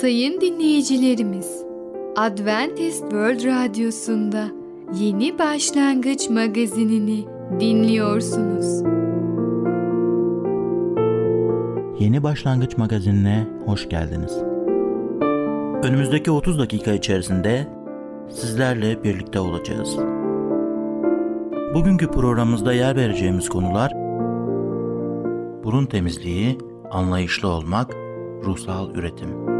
Sayın dinleyicilerimiz, Adventist World Radyosu'nda Yeni Başlangıç magazinini dinliyorsunuz. Yeni Başlangıç magazinine hoş geldiniz. Önümüzdeki 30 dakika içerisinde sizlerle birlikte olacağız. Bugünkü programımızda yer vereceğimiz konular burun temizliği, anlayışlı olmak, ruhsal üretim.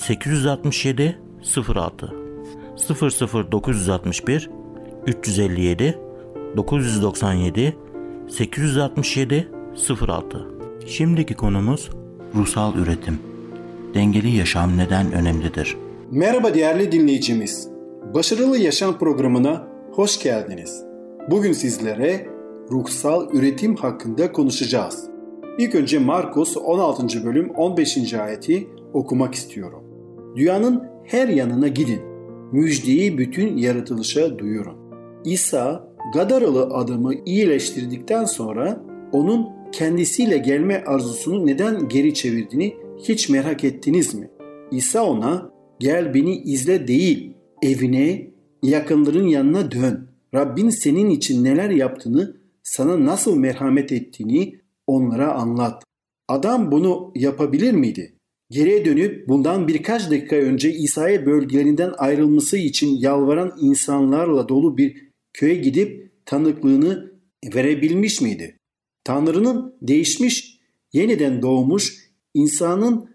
867 06 00 961 357 997 867 06 Şimdiki konumuz ruhsal üretim. Dengeli yaşam neden önemlidir? Merhaba değerli dinleyicimiz. Başarılı Yaşam programına hoş geldiniz. Bugün sizlere ruhsal üretim hakkında konuşacağız. İlk önce Markus 16. bölüm 15. ayeti okumak istiyorum. Dünyanın her yanına gidin. Müjdeyi bütün yaratılışa duyurun. İsa Gadaralı adamı iyileştirdikten sonra onun kendisiyle gelme arzusunu neden geri çevirdiğini hiç merak ettiniz mi? İsa ona gel beni izle değil, evine, yakınların yanına dön. Rabbin senin için neler yaptığını, sana nasıl merhamet ettiğini onlara anlat. Adam bunu yapabilir miydi? Geriye dönüp bundan birkaç dakika önce İsa'ya bölgelerinden ayrılması için yalvaran insanlarla dolu bir köye gidip tanıklığını verebilmiş miydi? Tanrı'nın değişmiş, yeniden doğmuş, insanın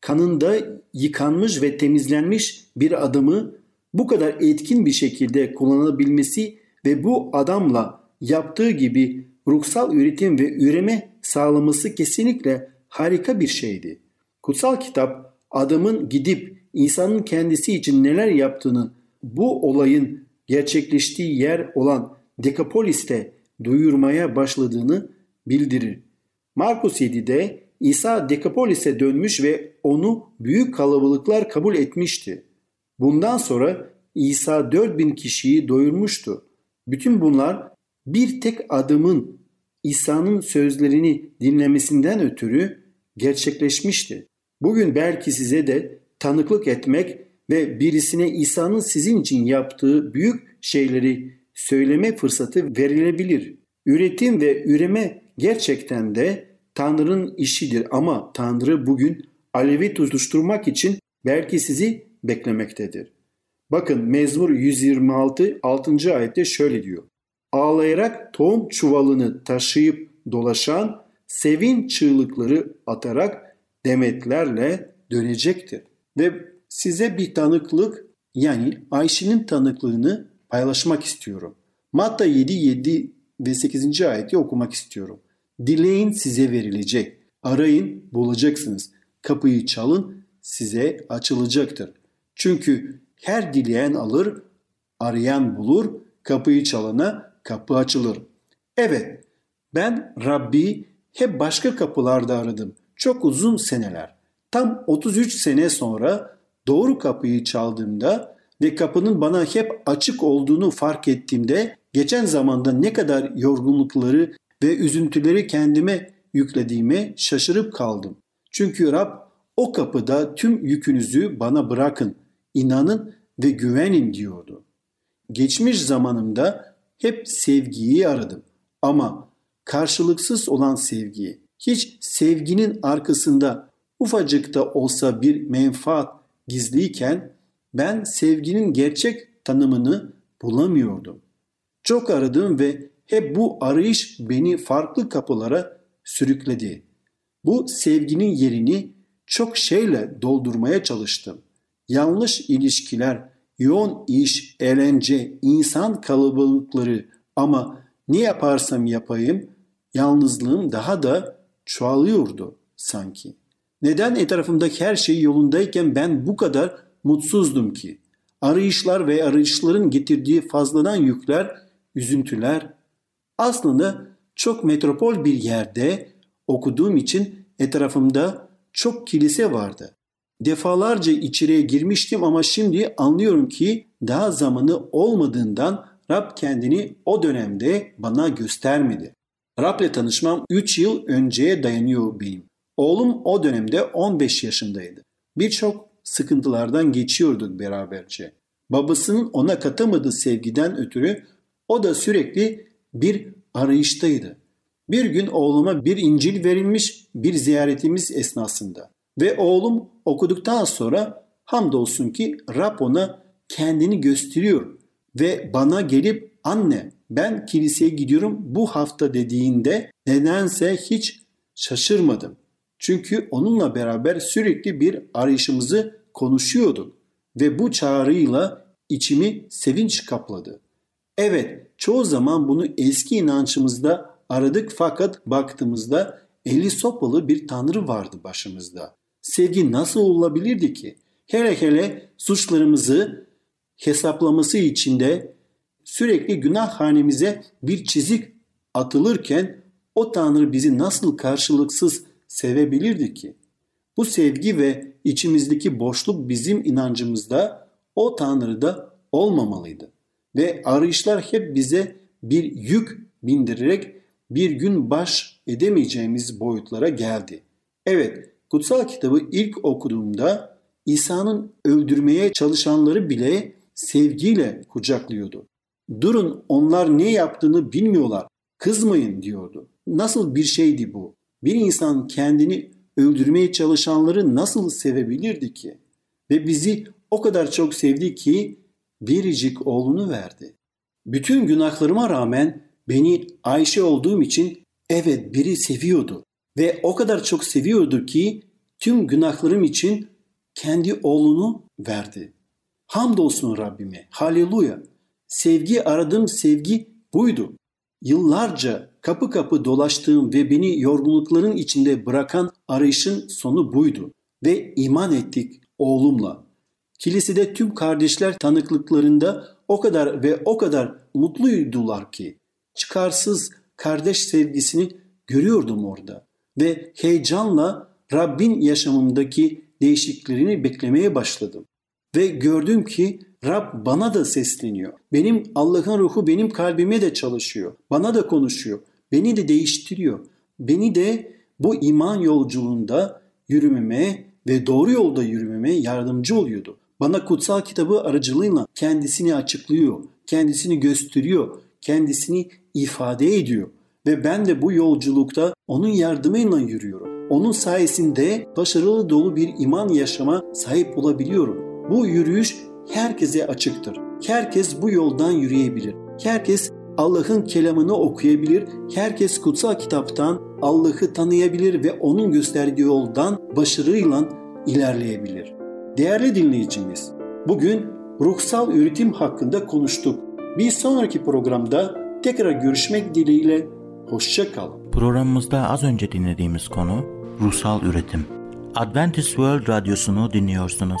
kanında yıkanmış ve temizlenmiş bir adamı bu kadar etkin bir şekilde kullanabilmesi ve bu adamla yaptığı gibi ruhsal üretim ve üreme sağlaması kesinlikle harika bir şeydi. Kutsal kitap adamın gidip insanın kendisi için neler yaptığını bu olayın gerçekleştiği yer olan Dekapolis'te duyurmaya başladığını bildirir. Markus 7'de İsa Dekapolis'e dönmüş ve onu büyük kalabalıklar kabul etmişti. Bundan sonra İsa 4000 kişiyi doyurmuştu. Bütün bunlar bir tek adamın İsa'nın sözlerini dinlemesinden ötürü gerçekleşmişti. Bugün belki size de tanıklık etmek ve birisine İsa'nın sizin için yaptığı büyük şeyleri söyleme fırsatı verilebilir. Üretim ve üreme gerçekten de Tanrı'nın işidir ama Tanrı bugün alevi tutuşturmak için belki sizi beklemektedir. Bakın Mezmur 126 6. ayette şöyle diyor. Ağlayarak tohum çuvalını taşıyıp dolaşan, sevin çığlıkları atarak demetlerle dönecektir. Ve size bir tanıklık yani Ayşe'nin tanıklığını paylaşmak istiyorum. Matta 7, 7 ve 8. ayeti okumak istiyorum. Dileyin size verilecek. Arayın bulacaksınız. Kapıyı çalın size açılacaktır. Çünkü her dileyen alır, arayan bulur, kapıyı çalana kapı açılır. Evet, ben Rabbi hep başka kapılarda aradım. Çok uzun seneler. Tam 33 sene sonra doğru kapıyı çaldığımda ve kapının bana hep açık olduğunu fark ettiğimde geçen zamanda ne kadar yorgunlukları ve üzüntüleri kendime yüklediğime şaşırıp kaldım. Çünkü Rab o kapıda tüm yükünüzü bana bırakın, inanın ve güvenin diyordu. Geçmiş zamanımda hep sevgiyi aradım ama karşılıksız olan sevgiyi, hiç sevginin arkasında ufacık da olsa bir menfaat gizliyken ben sevginin gerçek tanımını bulamıyordum. Çok aradım ve hep bu arayış beni farklı kapılara sürükledi. Bu sevginin yerini çok şeyle doldurmaya çalıştım. Yanlış ilişkiler, yoğun iş, eğlence, insan kalabalıkları ama ne yaparsam yapayım yalnızlığım daha da çoğalıyordu sanki. Neden etrafımdaki her şey yolundayken ben bu kadar mutsuzdum ki? Arayışlar ve arayışların getirdiği fazladan yükler, üzüntüler. Aslında çok metropol bir yerde okuduğum için etrafımda çok kilise vardı. Defalarca içeriye girmiştim ama şimdi anlıyorum ki daha zamanı olmadığından Rab kendini o dönemde bana göstermedi. Rab'le tanışmam 3 yıl önceye dayanıyor benim. Oğlum o dönemde 15 yaşındaydı. Birçok sıkıntılardan geçiyorduk beraberce. Babasının ona katamadığı sevgiden ötürü o da sürekli bir arayıştaydı. Bir gün oğluma bir İncil verilmiş bir ziyaretimiz esnasında ve oğlum okuduktan sonra hamdolsun ki Rab ona kendini gösteriyor ve bana gelip anne ben kiliseye gidiyorum bu hafta dediğinde nedense hiç şaşırmadım. Çünkü onunla beraber sürekli bir arayışımızı konuşuyorduk ve bu çağrıyla içimi sevinç kapladı. Evet, çoğu zaman bunu eski inançımızda aradık fakat baktığımızda eli sopalı bir tanrı vardı başımızda. Sevgi nasıl olabilirdi ki? Hele hele suçlarımızı hesaplaması içinde sürekli günah hanemize bir çizik atılırken o Tanrı bizi nasıl karşılıksız sevebilirdi ki? Bu sevgi ve içimizdeki boşluk bizim inancımızda o Tanrı'da olmamalıydı. Ve arayışlar hep bize bir yük bindirerek bir gün baş edemeyeceğimiz boyutlara geldi. Evet, kutsal kitabı ilk okuduğumda İsa'nın öldürmeye çalışanları bile sevgiyle kucaklıyordu. Durun onlar ne yaptığını bilmiyorlar. Kızmayın diyordu. Nasıl bir şeydi bu? Bir insan kendini öldürmeye çalışanları nasıl sevebilirdi ki? Ve bizi o kadar çok sevdi ki biricik oğlunu verdi. Bütün günahlarıma rağmen beni Ayşe olduğum için evet biri seviyordu. Ve o kadar çok seviyordu ki tüm günahlarım için kendi oğlunu verdi. Hamdolsun Rabbime. Haleluya. Sevgi aradığım sevgi buydu. Yıllarca kapı kapı dolaştığım ve beni yorgunlukların içinde bırakan arayışın sonu buydu. Ve iman ettik oğlumla. Kilisede tüm kardeşler tanıklıklarında o kadar ve o kadar mutluydular ki çıkarsız kardeş sevgisini görüyordum orada ve heyecanla Rabbin yaşamımdaki değişikliklerini beklemeye başladım. Ve gördüm ki Rab bana da sesleniyor. Benim Allah'ın ruhu benim kalbime de çalışıyor. Bana da konuşuyor. Beni de değiştiriyor. Beni de bu iman yolculuğunda yürümeme ve doğru yolda yürümeme yardımcı oluyordu. Bana kutsal kitabı aracılığıyla kendisini açıklıyor, kendisini gösteriyor, kendisini ifade ediyor. Ve ben de bu yolculukta onun yardımıyla yürüyorum. Onun sayesinde başarılı dolu bir iman yaşama sahip olabiliyorum. Bu yürüyüş herkese açıktır. Herkes bu yoldan yürüyebilir. Herkes Allah'ın kelamını okuyabilir. Herkes kutsal kitaptan Allah'ı tanıyabilir ve onun gösterdiği yoldan başarıyla ilerleyebilir. Değerli dinleyicimiz, bugün ruhsal üretim hakkında konuştuk. Bir sonraki programda tekrar görüşmek dileğiyle hoşça kalın. Programımızda az önce dinlediğimiz konu ruhsal üretim. Adventist World Radyosu'nu dinliyorsunuz.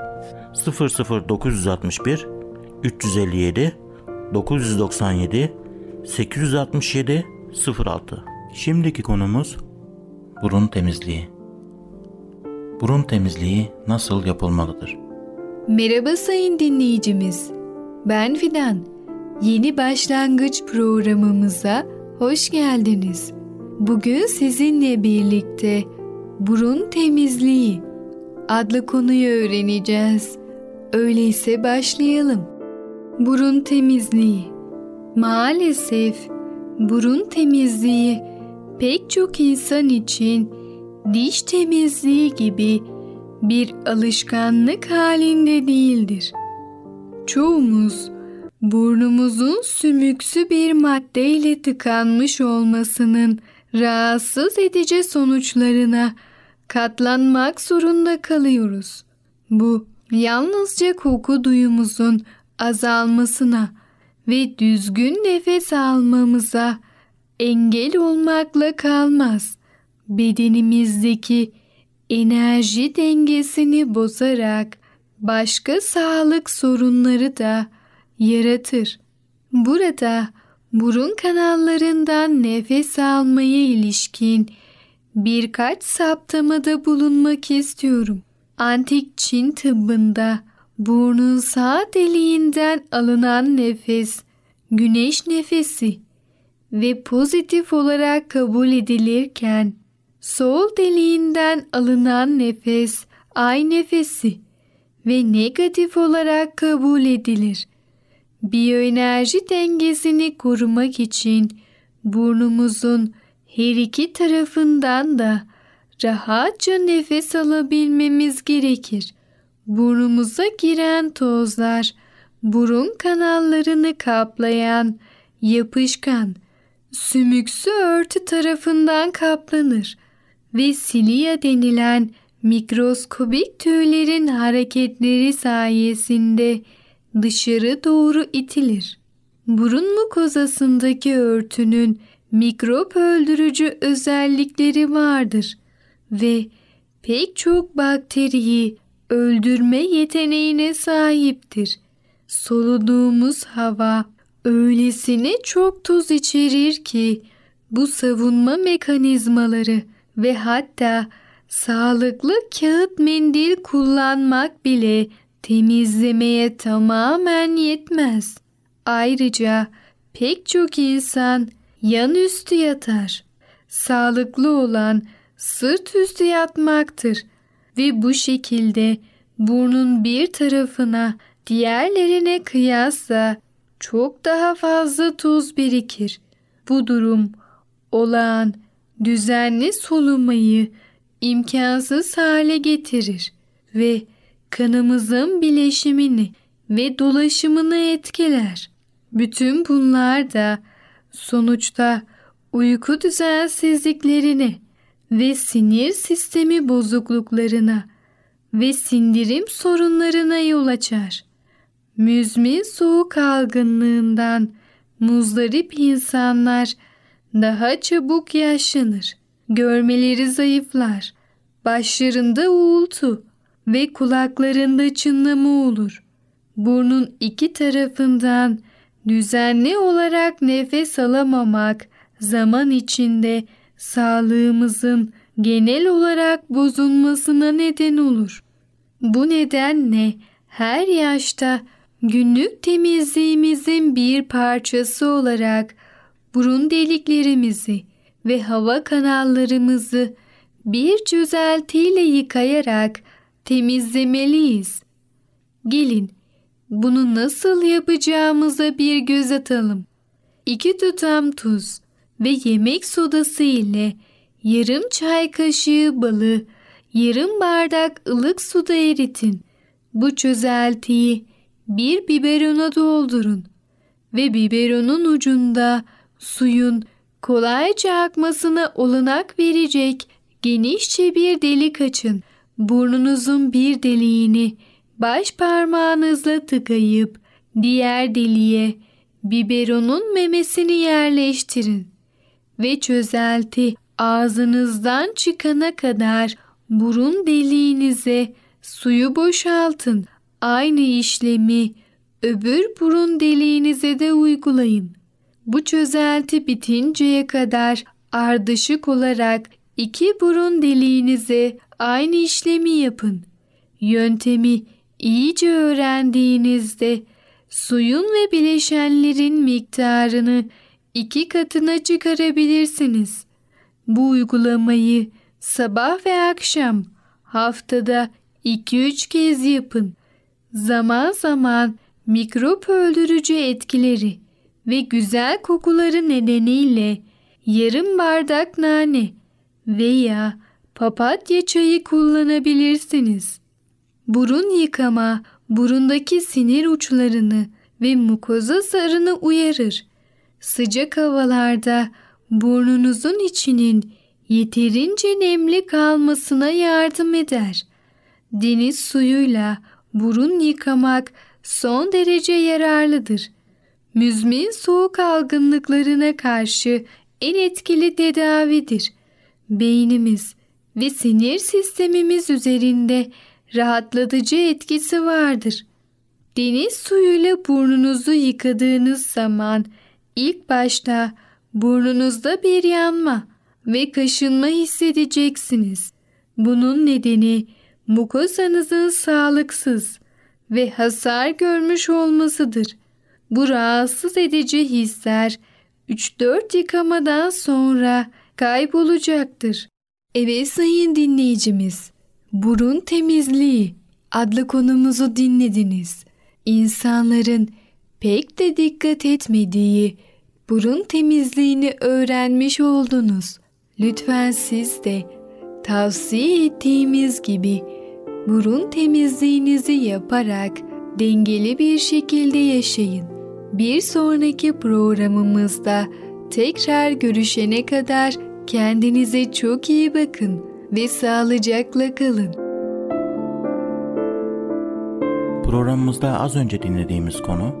00961 357 997 867 06 Şimdiki konumuz burun temizliği. Burun temizliği nasıl yapılmalıdır? Merhaba sayın dinleyicimiz. Ben Fidan. Yeni başlangıç programımıza hoş geldiniz. Bugün sizinle birlikte burun temizliği adlı konuyu öğreneceğiz. Öyleyse başlayalım. burun temizliği. Maalesef burun temizliği pek çok insan için diş temizliği gibi bir alışkanlık halinde değildir. Çoğumuz burnumuzun sümüksü bir maddeyle tıkanmış olmasının rahatsız edici sonuçlarına katlanmak zorunda kalıyoruz. Bu yalnızca koku duyumuzun azalmasına ve düzgün nefes almamıza engel olmakla kalmaz. Bedenimizdeki enerji dengesini bozarak başka sağlık sorunları da yaratır. Burada burun kanallarından nefes almaya ilişkin birkaç saptamada bulunmak istiyorum. Antik Çin tıbbında burnun sağ deliğinden alınan nefes güneş nefesi ve pozitif olarak kabul edilirken sol deliğinden alınan nefes ay nefesi ve negatif olarak kabul edilir. Biyoenerji dengesini korumak için burnumuzun her iki tarafından da rahatça nefes alabilmemiz gerekir. Burnumuza giren tozlar burun kanallarını kaplayan yapışkan sümüksü örtü tarafından kaplanır ve silia denilen mikroskobik tüylerin hareketleri sayesinde dışarı doğru itilir. Burun mukozasındaki örtünün mikrop öldürücü özellikleri vardır ve pek çok bakteriyi öldürme yeteneğine sahiptir. Soluduğumuz hava öylesine çok tuz içerir ki bu savunma mekanizmaları ve hatta sağlıklı kağıt mendil kullanmak bile temizlemeye tamamen yetmez. Ayrıca pek çok insan yan üstü yatar. Sağlıklı olan sırt üstü yatmaktır ve bu şekilde burnun bir tarafına diğerlerine kıyasla çok daha fazla tuz birikir. Bu durum olağan düzenli solumayı imkansız hale getirir ve kanımızın bileşimini ve dolaşımını etkiler. Bütün bunlar da sonuçta uyku düzensizliklerine ve sinir sistemi bozukluklarına ve sindirim sorunlarına yol açar. Müzmin soğuk algınlığından muzdarip insanlar daha çabuk yaşlanır. Görmeleri zayıflar. Başlarında uğultu ve kulaklarında çınlama olur. Burnun iki tarafından düzenli olarak nefes alamamak zaman içinde sağlığımızın genel olarak bozulmasına neden olur. Bu nedenle her yaşta günlük temizliğimizin bir parçası olarak burun deliklerimizi ve hava kanallarımızı bir çözeltiyle yıkayarak temizlemeliyiz. Gelin bunu nasıl yapacağımıza bir göz atalım. İki tutam tuz ve yemek sodası ile yarım çay kaşığı balı yarım bardak ılık suda eritin. Bu çözeltiyi bir biberona doldurun ve biberonun ucunda suyun kolayca akmasına olanak verecek genişçe bir delik açın. Burnunuzun bir deliğini baş parmağınızla tıkayıp diğer deliğe biberonun memesini yerleştirin ve çözelti ağzınızdan çıkana kadar burun deliğinize suyu boşaltın. Aynı işlemi öbür burun deliğinize de uygulayın. Bu çözelti bitinceye kadar ardışık olarak iki burun deliğinize aynı işlemi yapın. Yöntemi iyice öğrendiğinizde suyun ve bileşenlerin miktarını iki katına çıkarabilirsiniz. Bu uygulamayı sabah ve akşam haftada 2-3 kez yapın. Zaman zaman mikrop öldürücü etkileri ve güzel kokuları nedeniyle yarım bardak nane veya papatya çayı kullanabilirsiniz. Burun yıkama burundaki sinir uçlarını ve mukoza zarını uyarır. Sıcak havalarda burnunuzun içinin yeterince nemli kalmasına yardım eder. Deniz suyuyla burun yıkamak son derece yararlıdır. Müzmin soğuk algınlıklarına karşı en etkili tedavidir. Beynimiz ve sinir sistemimiz üzerinde rahatlatıcı etkisi vardır. Deniz suyuyla burnunuzu yıkadığınız zaman ilk başta burnunuzda bir yanma ve kaşınma hissedeceksiniz. Bunun nedeni mukozanızın sağlıksız ve hasar görmüş olmasıdır. Bu rahatsız edici hisler 3-4 yıkamadan sonra kaybolacaktır. Evet sayın dinleyicimiz, burun temizliği adlı konumuzu dinlediniz. İnsanların pek de dikkat etmediği burun temizliğini öğrenmiş oldunuz. Lütfen siz de tavsiye ettiğimiz gibi burun temizliğinizi yaparak dengeli bir şekilde yaşayın. Bir sonraki programımızda tekrar görüşene kadar kendinize çok iyi bakın ve sağlıcakla kalın. Programımızda az önce dinlediğimiz konu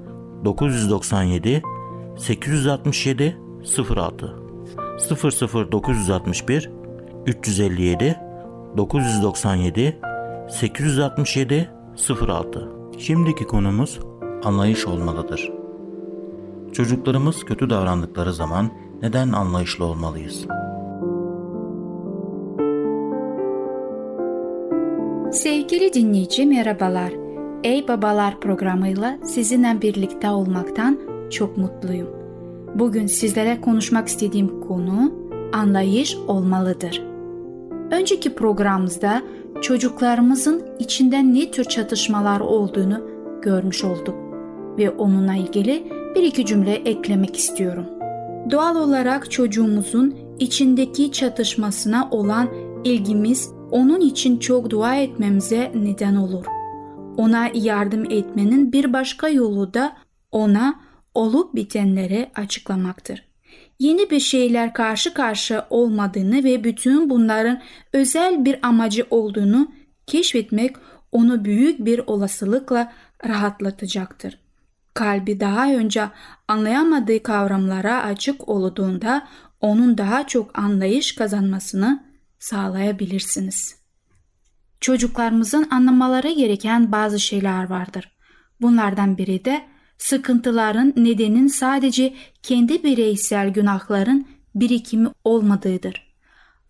997 867 06 00961 357 997 867 06 Şimdiki konumuz anlayış olmalıdır. Çocuklarımız kötü davrandıkları zaman neden anlayışlı olmalıyız? Sevgili dinleyici merhabalar. Ey Babalar programıyla sizinle birlikte olmaktan çok mutluyum. Bugün sizlere konuşmak istediğim konu anlayış olmalıdır. Önceki programımızda çocuklarımızın içinde ne tür çatışmalar olduğunu görmüş olduk ve onunla ilgili bir iki cümle eklemek istiyorum. Doğal olarak çocuğumuzun içindeki çatışmasına olan ilgimiz onun için çok dua etmemize neden olur. Ona yardım etmenin bir başka yolu da ona olup bitenleri açıklamaktır. Yeni bir şeyler karşı karşı olmadığını ve bütün bunların özel bir amacı olduğunu keşfetmek onu büyük bir olasılıkla rahatlatacaktır. Kalbi daha önce anlayamadığı kavramlara açık olduğunda onun daha çok anlayış kazanmasını sağlayabilirsiniz. Çocuklarımızın anlamaları gereken bazı şeyler vardır. Bunlardan biri de sıkıntıların nedenin sadece kendi bireysel günahların birikimi olmadığıdır.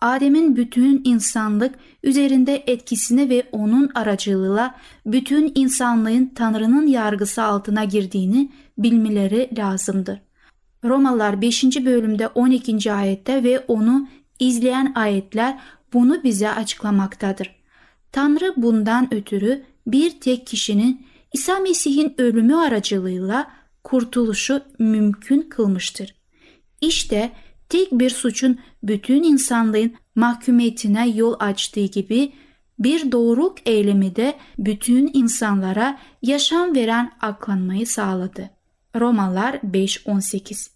Adem'in bütün insanlık üzerinde etkisini ve onun aracılığıyla bütün insanlığın Tanrı'nın yargısı altına girdiğini bilmeleri lazımdır. Romalılar 5. bölümde 12. ayette ve onu izleyen ayetler bunu bize açıklamaktadır. Tanrı bundan ötürü bir tek kişinin İsa Mesih'in ölümü aracılığıyla kurtuluşu mümkün kılmıştır. İşte tek bir suçun bütün insanlığın mahkumiyetine yol açtığı gibi bir doğruluk eylemi de bütün insanlara yaşam veren aklanmayı sağladı. Romalar 5.18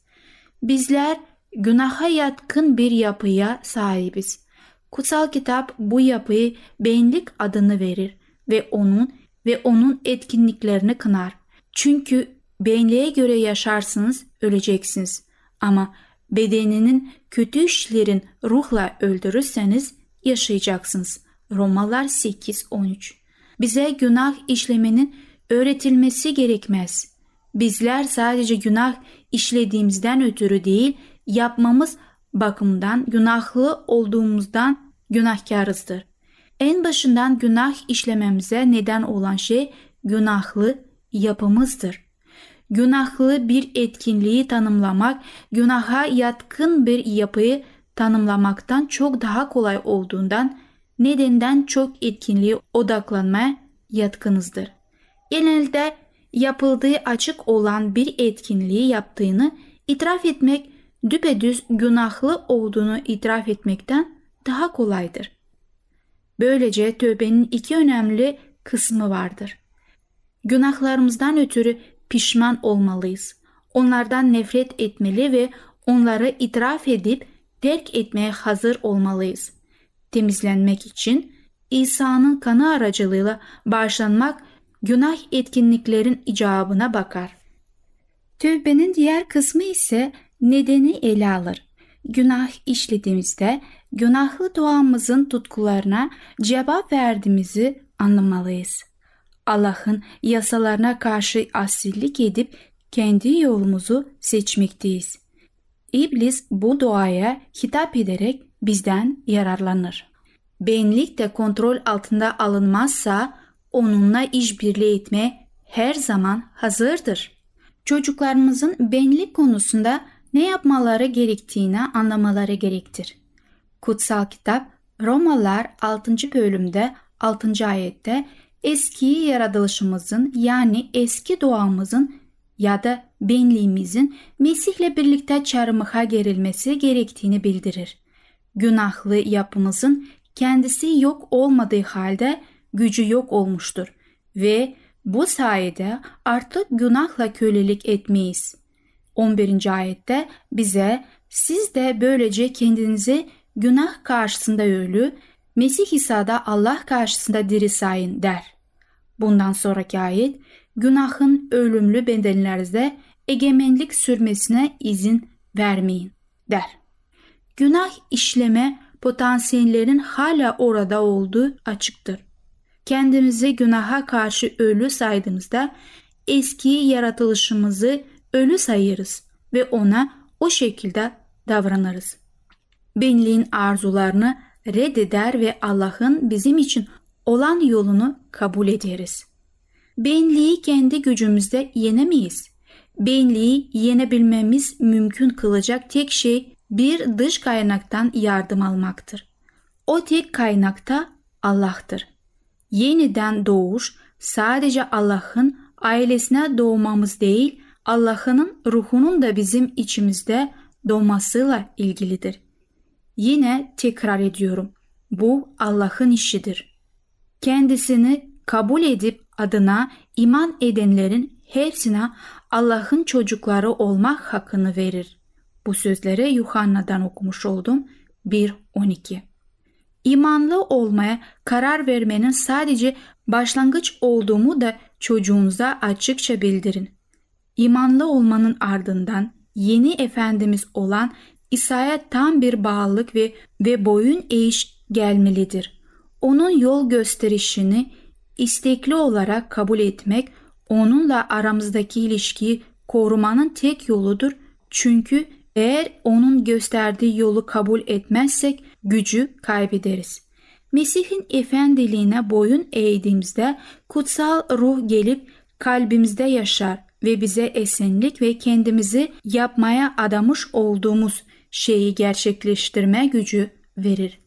Bizler günaha yatkın bir yapıya sahibiz. Kutsal kitap bu yapıyı benlik adını verir ve onun ve onun etkinliklerini kınar. Çünkü benliğe göre yaşarsınız, öleceksiniz. Ama bedeninin kötü işlerin ruhla öldürürseniz yaşayacaksınız. Romalar 8-13 Bize günah işlemenin öğretilmesi gerekmez. Bizler sadece günah işlediğimizden ötürü değil, yapmamız bakımından günahlı olduğumuzdan günahkarızdır. En başından günah işlememize neden olan şey günahlı yapımızdır. Günahlı bir etkinliği tanımlamak, günaha yatkın bir yapıyı tanımlamaktan çok daha kolay olduğundan nedenden çok etkinliğe odaklanmaya yatkınızdır. Genelde yapıldığı açık olan bir etkinliği yaptığını itiraf etmek düpedüz günahlı olduğunu itiraf etmekten daha kolaydır. Böylece tövbenin iki önemli kısmı vardır. Günahlarımızdan ötürü pişman olmalıyız. Onlardan nefret etmeli ve onları itiraf edip terk etmeye hazır olmalıyız. Temizlenmek için İsa'nın kanı aracılığıyla bağışlanmak günah etkinliklerin icabına bakar. Tövbenin diğer kısmı ise nedeni ele alır. Günah işlediğimizde günahlı doğamızın tutkularına cevap verdiğimizi anlamalıyız. Allah'ın yasalarına karşı asillik edip kendi yolumuzu seçmekteyiz. İblis bu doğaya hitap ederek bizden yararlanır. Benlik de kontrol altında alınmazsa onunla işbirliği etmeye her zaman hazırdır. Çocuklarımızın benlik konusunda ne yapmaları gerektiğini anlamaları gerektir. Kutsal kitap Romalılar 6. bölümde 6. ayette eski yaratılışımızın yani eski doğamızın ya da benliğimizin Mesih'le birlikte çarmıha gerilmesi gerektiğini bildirir. Günahlı yapımızın kendisi yok olmadığı halde gücü yok olmuştur ve bu sayede artık günahla kölelik etmeyiz. 11. ayette bize siz de böylece kendinizi günah karşısında ölü, Mesih İsa'da Allah karşısında diri sayın der. Bundan sonraki ayet günahın ölümlü bedenlerinizde egemenlik sürmesine izin vermeyin der. Günah işleme potansiyellerin hala orada olduğu açıktır. Kendimizi günaha karşı ölü saydığımızda eski yaratılışımızı ölü sayırız ve ona o şekilde davranırız. Benliğin arzularını reddeder ve Allah'ın bizim için olan yolunu kabul ederiz. Benliği kendi gücümüzde yenemeyiz. Benliği yenebilmemiz mümkün kılacak tek şey bir dış kaynaktan yardım almaktır. O tek kaynakta Allah'tır. Yeniden doğuş sadece Allah'ın ailesine doğmamız değil, Allah'ın ruhunun da bizim içimizde doğmasıyla ilgilidir. Yine tekrar ediyorum. Bu Allah'ın işidir. Kendisini kabul edip adına iman edenlerin hepsine Allah'ın çocukları olmak hakkını verir. Bu sözleri Yuhanna'dan okumuş oldum 1.12. İmanlı olmaya karar vermenin sadece başlangıç olduğumu da çocuğunuza açıkça bildirin. İmanlı olmanın ardından yeni Efendimiz olan İsa'ya tam bir bağlılık ve, ve boyun eğiş gelmelidir. Onun yol gösterişini istekli olarak kabul etmek, onunla aramızdaki ilişkiyi korumanın tek yoludur. Çünkü eğer onun gösterdiği yolu kabul etmezsek gücü kaybederiz. Mesih'in efendiliğine boyun eğdiğimizde kutsal ruh gelip kalbimizde yaşar ve bize esenlik ve kendimizi yapmaya adamış olduğumuz şeyi gerçekleştirme gücü verir.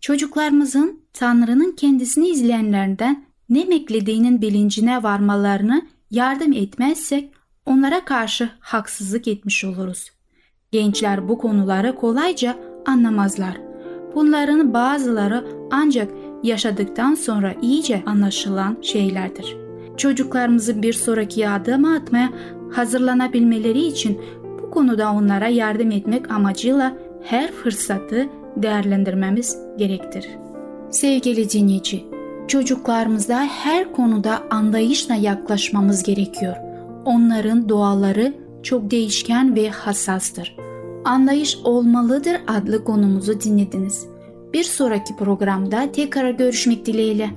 Çocuklarımızın Tanrı'nın kendisini izleyenlerden ne beklediğinin bilincine varmalarını yardım etmezsek onlara karşı haksızlık etmiş oluruz. Gençler bu konuları kolayca anlamazlar. Bunların bazıları ancak yaşadıktan sonra iyice anlaşılan şeylerdir. Çocuklarımızı bir sonraki adıma atmaya hazırlanabilmeleri için bu konuda onlara yardım etmek amacıyla her fırsatı değerlendirmemiz gerektir. Sevgili dinleyici, çocuklarımıza her konuda anlayışla yaklaşmamız gerekiyor. Onların doğaları çok değişken ve hassastır. Anlayış olmalıdır adlı konumuzu dinlediniz. Bir sonraki programda tekrar görüşmek dileğiyle.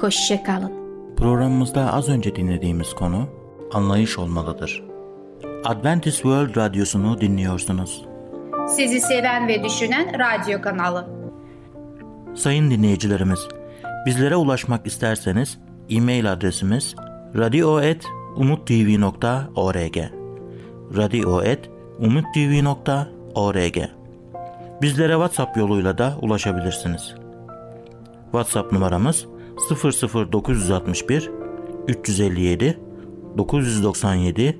Hoşçakalın. Programımızda az önce dinlediğimiz konu anlayış olmalıdır. Adventist World Radyosu'nu dinliyorsunuz. Sizi seven ve düşünen radyo kanalı. Sayın dinleyicilerimiz, bizlere ulaşmak isterseniz e-mail adresimiz radio.umutv.org radio.umutv.org Bizlere WhatsApp yoluyla da ulaşabilirsiniz. WhatsApp numaramız 00961 357 997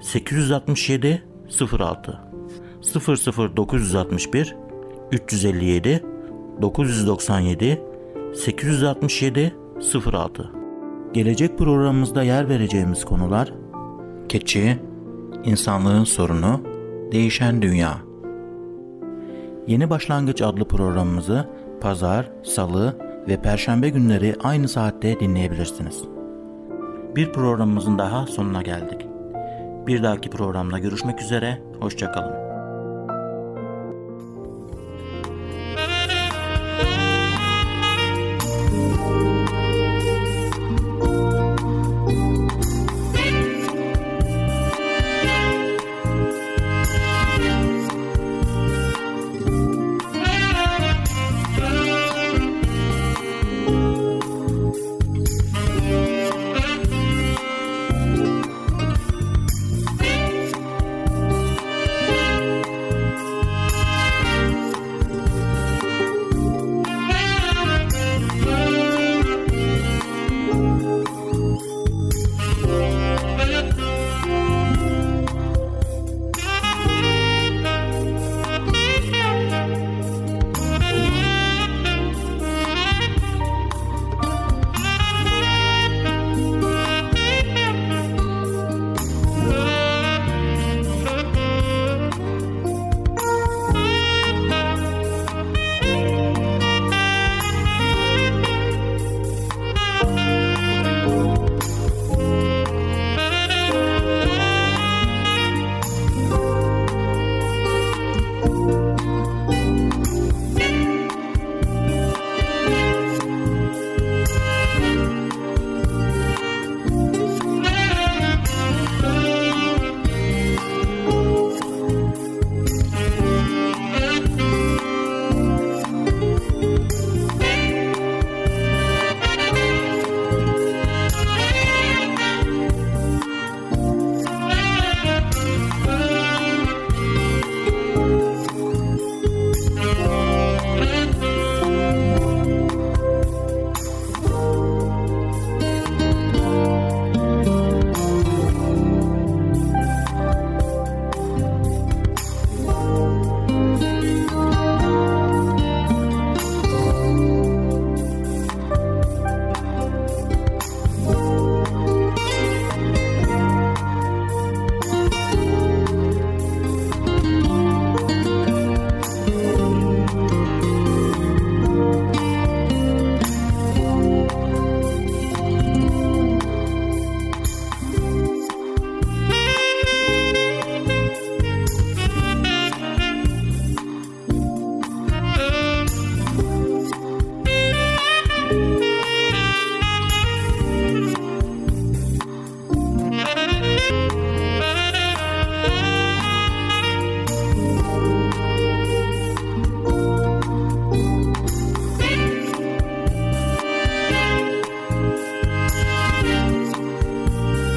867 06 00961 357 997 867 06 Gelecek programımızda yer vereceğimiz konular Keçi, insanlığın sorunu, değişen dünya. Yeni Başlangıç adlı programımızı pazar, salı ve perşembe günleri aynı saatte dinleyebilirsiniz. Bir programımızın daha sonuna geldik. Bir dahaki programda görüşmek üzere, hoşçakalın.